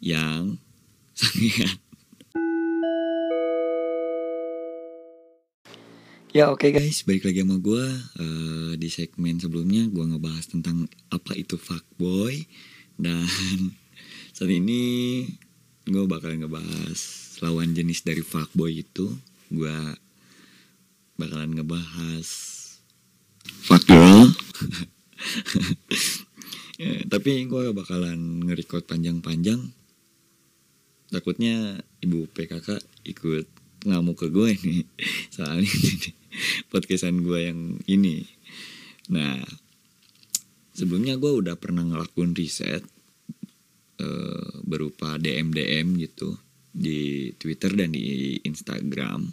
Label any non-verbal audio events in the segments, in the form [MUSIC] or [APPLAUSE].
yang sangat. Ya oke okay guys, balik lagi sama gue uh, Di segmen sebelumnya gue ngebahas tentang apa itu fuckboy. Dan saat ini gue bakal ngebahas lawan jenis dari fuckboy itu. Gue bakalan ngebahas fuckgirl. [LAUGHS] Ya, Tapi gue bakalan nge-record panjang-panjang Takutnya ibu PKK ikut ngamuk ke gue nih. [LAUGHS] Soalnya podcastan gue yang ini. Nah sebelumnya gue udah pernah ngelakuin riset uh, berupa DM DM gitu di Twitter dan di Instagram.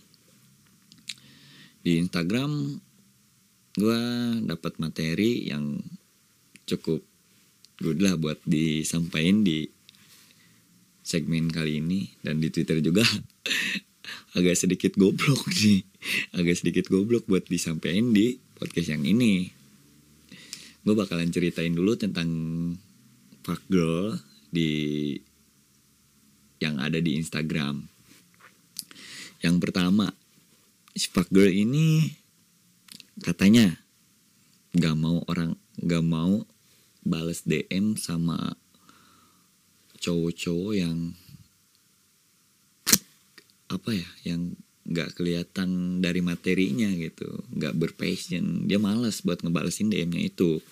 Di Instagram gue dapat materi yang cukup good lah buat disampaikan di segmen kali ini dan di Twitter juga. [LAUGHS] Agak sedikit goblok nih agak sedikit goblok buat disampaikan di podcast yang ini. Gue bakalan ceritain dulu tentang fuck girl di yang ada di Instagram. Yang pertama fuck girl ini katanya gak mau orang gak mau balas DM sama cowok-cowok yang apa ya yang nggak kelihatan dari materinya gitu nggak berpassion. Dia malas buat ngebalesin DM-nya itu.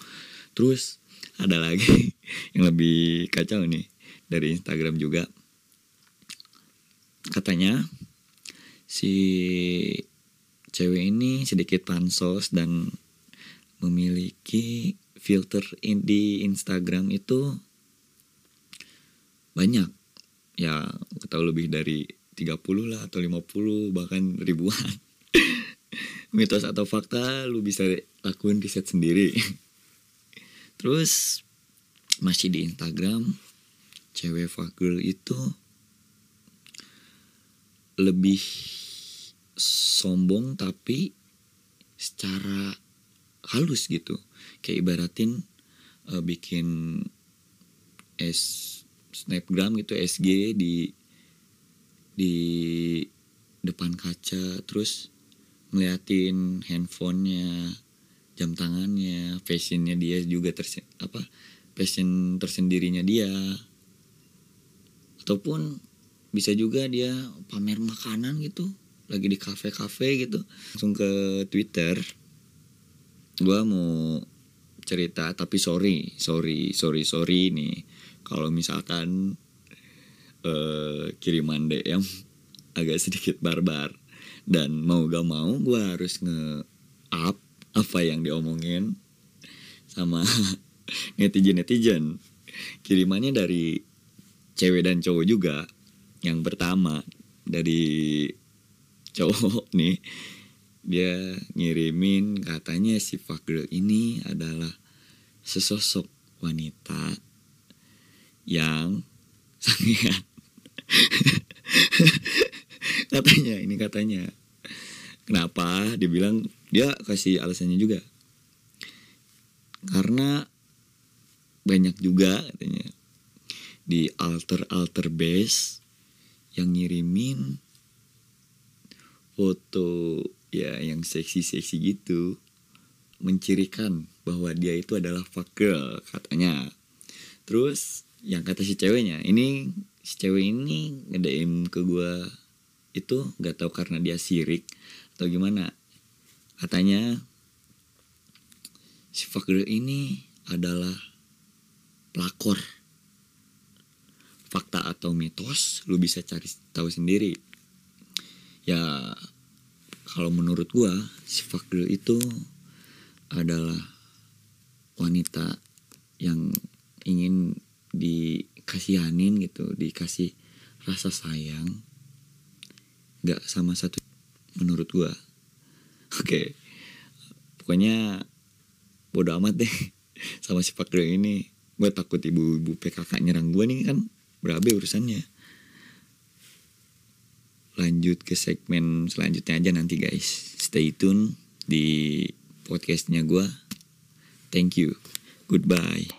Terus ada lagi [LAUGHS] yang lebih kacau nih dari Instagram juga. Katanya si cewek ini sedikit pansos dan memiliki filter di Instagram itu banyak. Ya tahu lebih dari 30 lah atau 50 bahkan ribuan. [LAUGHS] Mitos atau fakta lu bisa lakuin riset sendiri. [LAUGHS] Terus masih di Instagram cewek fakir itu lebih sombong tapi secara halus gitu. Kayak ibaratin uh, bikin S snapgram gitu SG di di depan kaca terus ngeliatin handphonenya jam tangannya fashionnya dia juga terse apa fashion tersendirinya dia. Ataupun bisa juga dia pamer makanan gitu lagi di kafe-kafe gitu. Langsung ke Twitter gue mau cerita tapi sorry sorry sorry sorry nih kalau misalkan uh, kiriman DM [LAUGHS] agak sedikit barbar dan mau gak mau gue harus nge up apa yang diomongin sama [LAUGHS] netizen netizen kirimannya dari cewek dan cowok juga. Yang pertama dari cowok [LAUGHS] nih dia ngirimin katanya si fuckgirl ini adalah sesosok wanita yang sangat [LAUGHS] katanya ini katanya. Kenapa? Dibilang dia kasih alasannya juga. Karena banyak juga katanya di alter alter base yang ngirimin foto ya yang seksi seksi gitu mencirikan bahwa dia itu adalah fuck katanya. Terus yang kata si ceweknya ini si cewek ini nge ke gue itu nggak tahu karena dia sirik atau gimana. Katanya si fucker ini adalah pelakor. Fakta atau mitos lu bisa cari tahu sendiri. Ya kalau menurut gua si fucker itu adalah wanita yang ingin dikasihanin gitu dikasih rasa sayang nggak sama satu menurut gua. [LAUGHS] Oke okay. pokoknya bodo amat deh [LAUGHS] sama si fakir ini. Gue takut ibu-ibu PKK nyerang gue nih kan berabe urusannya. Lanjut ke segmen selanjutnya aja nanti guys. Stay tune di podcastnya gue thank you. Goodbye